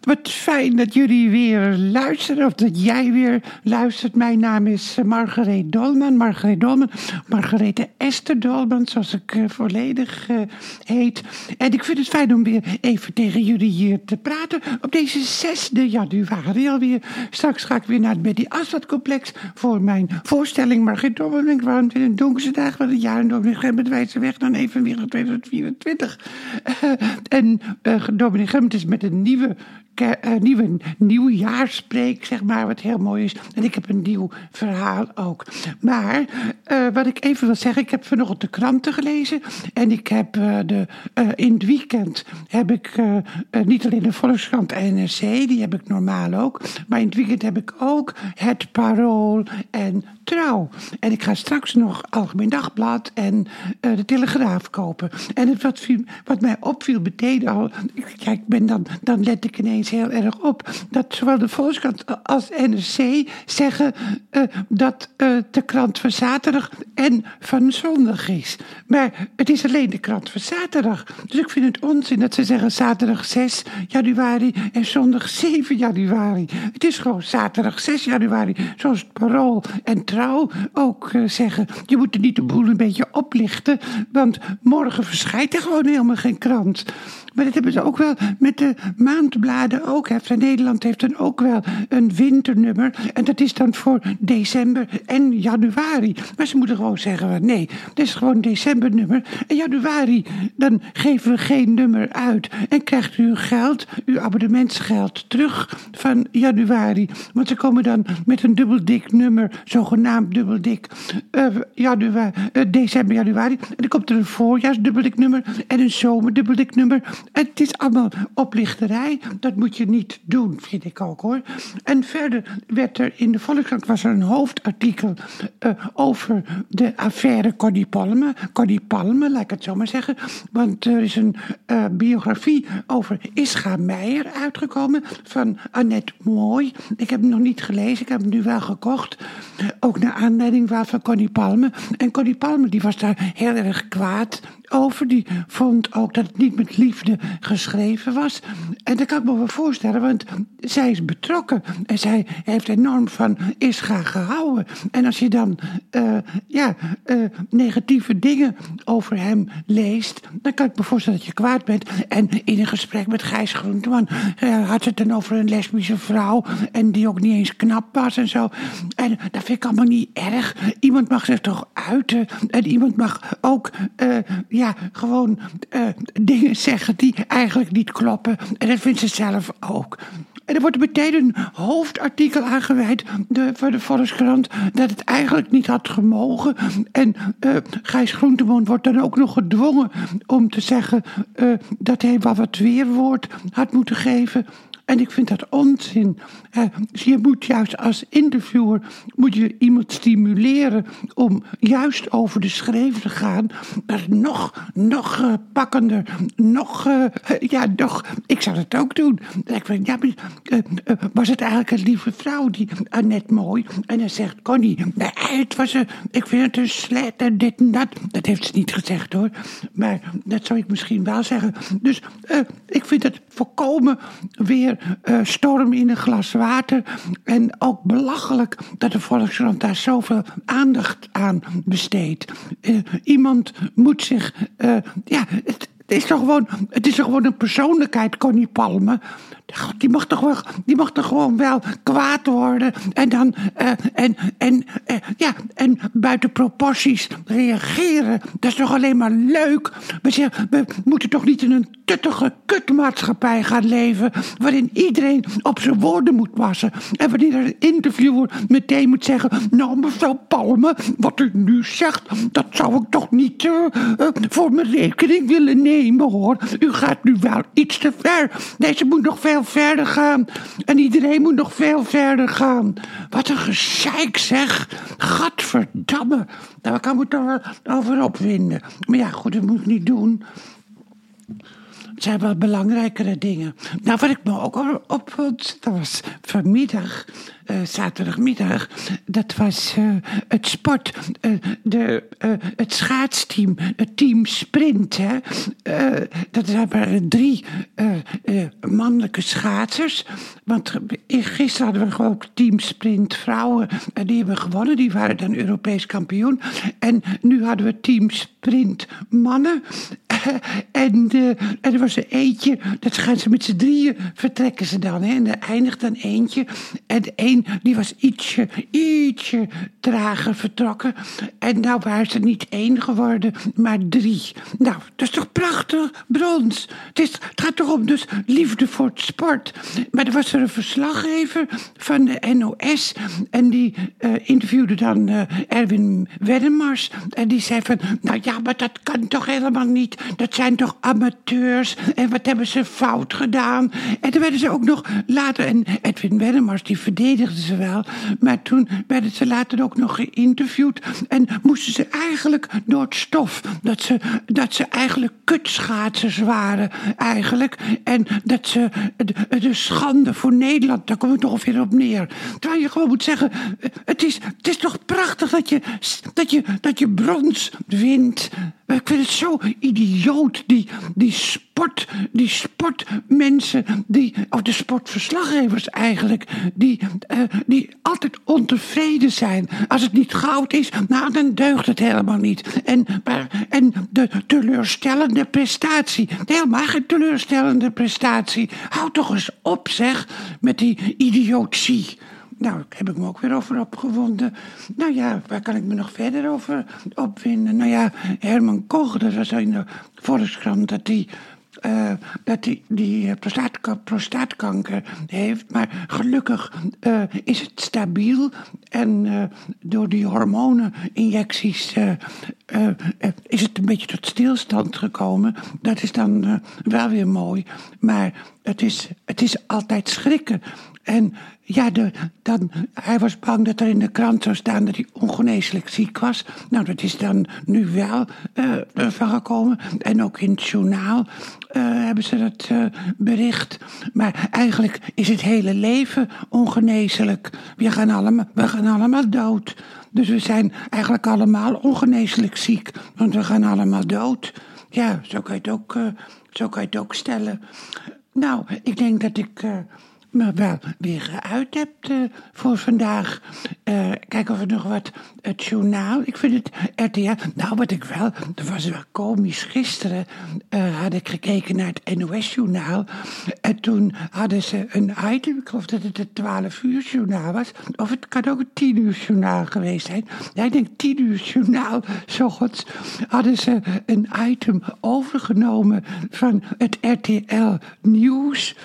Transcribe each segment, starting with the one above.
wat fijn dat jullie weer luisteren, of dat jij weer luistert. Mijn naam is eh, Margareet Dolman, Margareet Dolman, Margarethe Esther Dolman, zoals ik uh, volledig uh, heet. En ik vind het fijn om weer even tegen jullie hier te praten op deze 6 januari alweer. Straks ga ik weer naar het Betty Aswad complex voor mijn voorstelling Margareet Dolman. Ik woon in een donkere dag van het jaar en Dominique met wijze weg dan even weer 2024. en Dominique Gemmet is met een nieuwe uh, nieuwe nieuwjaarspreek, zeg maar, wat heel mooi is. En ik heb een nieuw verhaal ook. Maar uh, wat ik even wil zeggen, ik heb vanochtend de kranten gelezen. En ik heb uh, de, in het weekend heb ik niet alleen de Volkskrant NRC, die heb ik normaal ook. Maar in het weekend heb ik ook het Parool en Trouw. En ik ga straks nog Algemeen Dagblad en de Telegraaf kopen. En het, wat, wat mij opviel meteen al, kijk, ik ben dan, dan let ik ineens heel erg op dat zowel de Volkskrant als NRC zeggen uh, dat uh, de krant van zaterdag en van zondag is. Maar het is alleen de krant van zaterdag. Dus ik vind het onzin dat ze zeggen zaterdag 6 januari en zondag 7 januari. Het is gewoon zaterdag 6 januari, zoals het Parool en Trouw ook uh, zeggen. Je moet er niet de boel een beetje oplichten, want morgen verschijnt er gewoon helemaal geen krant. Maar dat hebben ze ook wel met de maandbladen ook. Hè. Nederland heeft dan ook wel een winternummer. En dat is dan voor december en januari. Maar ze moeten gewoon zeggen, nee, het is gewoon decembernummer. En januari, dan geven we geen nummer uit. En krijgt u uw geld, uw abonnementsgeld terug van januari. Want ze komen dan met een dubbeldik nummer, zogenaamd dubbeldik, uh, januari, uh, december, januari. En dan komt er een voorjaarsdubbeldik nummer en een zomerdubbeldik nummer. Het is allemaal oplichterij. Dat moet je niet doen, vind ik ook hoor. En verder werd er in de Volkskrant was er een hoofdartikel uh, over de affaire Connie Palme. Connie Palme, laat ik het zo maar zeggen. Want er is een uh, biografie over Ischa Meijer uitgekomen van Annette Mooi. Ik heb hem nog niet gelezen, ik heb hem nu wel gekocht. Ook naar aanleiding van Connie Palme. En Connie Palme die was daar heel erg kwaad over. Die vond ook dat het niet met liefde geschreven was. En dat kan ik me wel voorstellen, want zij is betrokken. En zij heeft enorm van Ischa gehouden. En als je dan uh, ja, uh, negatieve dingen over hem leest, dan kan ik me voorstellen dat je kwaad bent. En in een gesprek met Gijs Groenteman uh, had het dan over een lesbische vrouw. En die ook niet eens knap was en zo. En dat vind ik allemaal niet erg. Iemand mag zich toch uiten. En iemand mag ook gewoon dingen zeggen die eigenlijk niet kloppen. En dat vindt ze zelf ook. En er wordt meteen een hoofdartikel aangeweid de, voor de Volkskrant dat het eigenlijk niet had gemogen. En uh, Gijs Groenteman wordt dan ook nog gedwongen om te zeggen uh, dat hij wel wat weerwoord had moeten geven. En ik vind dat onzin. Uh, je moet juist als interviewer moet je iemand stimuleren om juist over de schreef te gaan. Dat nog, nog uh, pakkender, nog, uh, ja, nog. Ik zou dat ook doen. Ik vind, ja, was het eigenlijk een lieve vrouw, die Annette Mooi? En dan zegt Connie, nee, het was ik vind het een slet en dit en dat. Dat heeft ze niet gezegd hoor. Maar dat zou ik misschien wel zeggen. Dus ik vind het volkomen weer uh, storm in een glas water. En ook belachelijk dat de Volkskrant daar zoveel aandacht aan besteedt. Uh, iemand moet zich. Uh, ja, het, is toch gewoon, het is toch gewoon een persoonlijkheid, Connie Palme. Die mag toch wel, die mag toch gewoon wel kwaad worden. En dan, uh, en, en, uh, ja, en buiten proporties reageren. Dat is toch alleen maar leuk. We, we moeten toch niet in een tuttige kutmaatschappij gaan leven. Waarin iedereen op zijn woorden moet passen. En wanneer een interviewer meteen moet zeggen. Nou, mevrouw Palme, wat u nu zegt. dat zou ik toch niet uh, voor mijn rekening willen nemen U gaat nu wel iets te ver. Deze moet nog veel verder gaan. En iedereen moet nog veel verder gaan. Wat een gezeik zeg. Gadverdamme. Daar kan me toch wel over opwinden. Maar ja, goed, dat moet ik niet doen. Zijn wel belangrijkere dingen. Nou, wat ik me ook opvond, dat was vanmiddag uh, zaterdagmiddag. Dat was uh, het sport, uh, de, het schaatsteam, het team sprint. Hè. dat waren drie mannelijke schaatsers. Want gisteren hadden we gewoon team sprint vrouwen. En die hebben gewonnen, die waren dan Europees kampioen. En nu hadden we team sprint mannen. en, en er was er eentje, dat gaan ze met z'n drieën, vertrekken ze dan. Hè, en er eindigt dan eentje. En één die was ietsje, ietsje trager vertrokken. En nou waren ze niet één geworden, maar drie. Nou, dat is toch prachtig, brons. Het, is, het gaat toch om dus liefde voor het sport. Maar er was er een verslaggever van de NOS. En die uh, interviewde dan uh, Erwin Wedemars. En die zei van, nou ja, maar dat kan toch helemaal niet. Dat zijn toch amateurs. En wat hebben ze fout gedaan. En toen werden ze ook nog later... En Edwin Wedemars, die verdedigde ze wel. Maar toen werden ze later ook nog geïnterviewd. En moesten ze eigenlijk door het stof. Dat ze, dat ze eigenlijk kutschaatsers waren, eigenlijk. En dat ze de, de schande voor Nederland, daar komt het nog weer op neer. Terwijl je gewoon moet zeggen: het is, het is toch prachtig dat je, dat je, dat je brons wint. Ik vind het zo idioot, die, die sport, die sportmensen, die, of de sportverslaggevers eigenlijk, die, uh, die altijd ontevreden zijn. Als het niet goud is, nou dan deugt het helemaal niet. En, en de teleurstellende prestatie, helemaal geen teleurstellende prestatie. Houd toch eens op zeg, met die idiotie. Nou, heb ik me ook weer over opgewonden. Nou ja, waar kan ik me nog verder over opwinden? Nou ja, Herman Koch, dat was in de Volkskrant dat hij uh, dat hij die uh, prostaatkanker heeft. Maar gelukkig uh, is het stabiel. En door die hormoneninjecties is het een beetje tot stilstand gekomen. Dat is dan wel weer mooi. Maar het is, het is altijd schrikken. En ja, de, dan, hij was bang dat er in de krant zou staan dat hij ongeneeslijk ziek was. Nou, dat is dan nu wel uh, van gekomen. En ook in het journaal uh, hebben ze dat bericht. Maar eigenlijk is het hele leven ongeneeslijk. We gaan, allemaal, we gaan allemaal dood. Dus we zijn eigenlijk allemaal ongeneeslijk ziek. Want we gaan allemaal dood. Ja, zo kan je het ook, zo kan je het ook stellen. Nou, ik denk dat ik me wel weer geuit hebt uh, voor vandaag. Uh, kijken of we nog wat het journaal. Ik vind het RTL. Nou, wat ik wel. Dat was wel komisch. Gisteren uh, had ik gekeken naar het NOS-journaal. En toen hadden ze een item. Ik geloof dat het het 12 uur journaal was. Of het kan ook een 10 uur journaal geweest zijn. Ja, ik denk 10 uur journaal. Zo gods. Hadden ze een item overgenomen van het RTL Nieuws.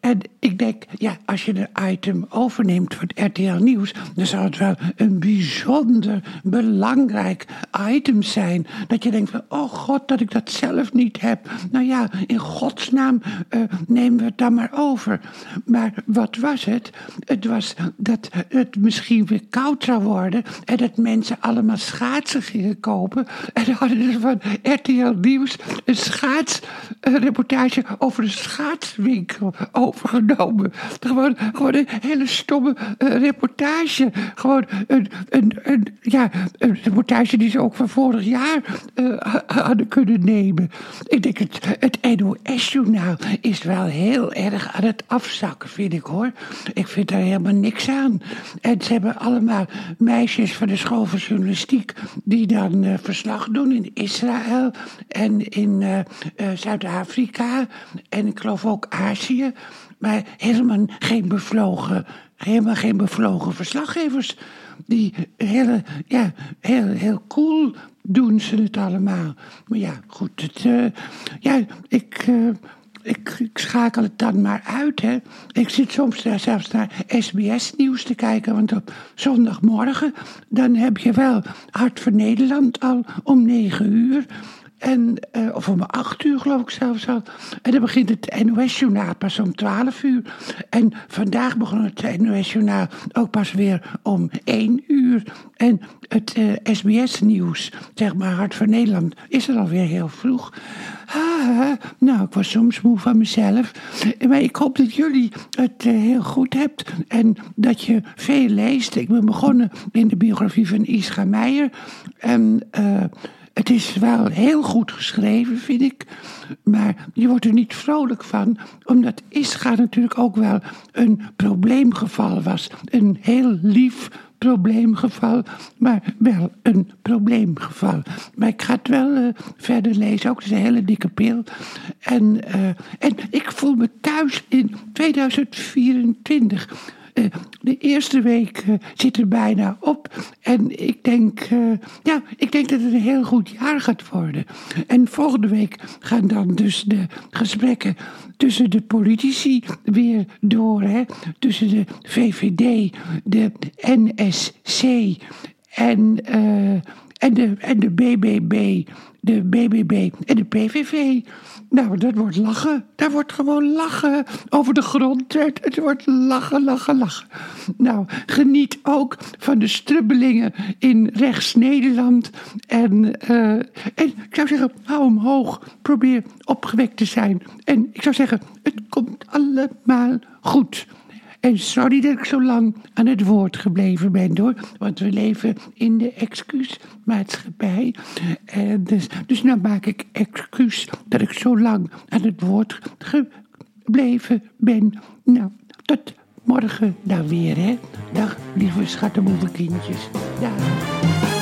En ik denk ja, als je een item overneemt van RTL Nieuws, dan zou het wel een bijzonder belangrijk item zijn. Dat je denkt van, oh god, dat ik dat zelf niet heb. Nou ja, in godsnaam uh, nemen we het dan maar over. Maar wat was het? Het was dat het misschien weer koud zou worden en dat mensen allemaal schaatsen gingen kopen. En dan hadden ze van RTL Nieuws een schaatsreportage over een schaatswinkel overgenomen. Gewoon, gewoon een hele stomme uh, reportage. Gewoon een, een, een, ja, een reportage die ze ook van vorig jaar uh, hadden kunnen nemen. Ik denk, het, het NOS-journaal is wel heel erg aan het afzakken, vind ik hoor. Ik vind daar helemaal niks aan. En ze hebben allemaal meisjes van de school van journalistiek die dan uh, verslag doen in Israël en in Zuid-Afrika en ik geloof ook Azië maar helemaal geen bevlogen, helemaal geen bevlogen verslaggevers. Die hele, ja, heel, heel cool doen ze het allemaal. Maar ja, goed, het, uh, ja, ik, uh, ik, ik, schakel het dan maar uit. Hè. Ik zit soms daar zelfs naar SBS-nieuws te kijken, want op zondagmorgen dan heb je wel Hart voor Nederland al om negen uur. En, eh, of om acht uur geloof ik zelfs al. En dan begint het NOS-journaal pas om twaalf uur. En vandaag begon het NOS-journaal ook pas weer om één uur. En het SBS-nieuws, zeg maar Hart van Nederland, is er alweer heel vroeg. Ah, nou, ik was soms moe van mezelf. Maar ik hoop dat jullie het heel goed hebt en dat je veel leest. Ik ben begonnen in de biografie van Ischa Meijer. En het is wel heel goed geschreven, vind ik. Maar je wordt er niet vrolijk van, omdat Ischa natuurlijk ook wel een probleemgeval was. Een heel lief probleemgeval, maar wel een probleemgeval. Maar ik ga het wel uh, verder lezen, ook het is een hele dikke pil. En, uh, en ik voel me thuis in 2024. Uh, de eerste week uh, zit er bijna op. En ik denk, uh, ja, ik denk dat het een heel goed jaar gaat worden. En volgende week gaan dan dus de gesprekken tussen de politici weer door. Hè? Tussen de VVD, de NSC en, en, de, en de BBB, de BBB en de PVV. Nou, dat wordt lachen. Daar wordt gewoon lachen over de grond. Het wordt lachen, lachen, lachen. Nou, geniet ook van de strubbelingen in rechts-Nederland. En, uh, en ik zou zeggen, hou omhoog. Probeer opgewekt te zijn. En ik zou zeggen, het komt allemaal goed. En sorry dat ik zo lang aan het woord gebleven ben hoor. Want we leven in de excuusmaatschappij. En dus, dus nou maak ik excuus dat ik zo lang aan het woord gebleven ben. Nou, tot morgen dan weer hè. Dag lieve schattenmoederkindjes. Dag.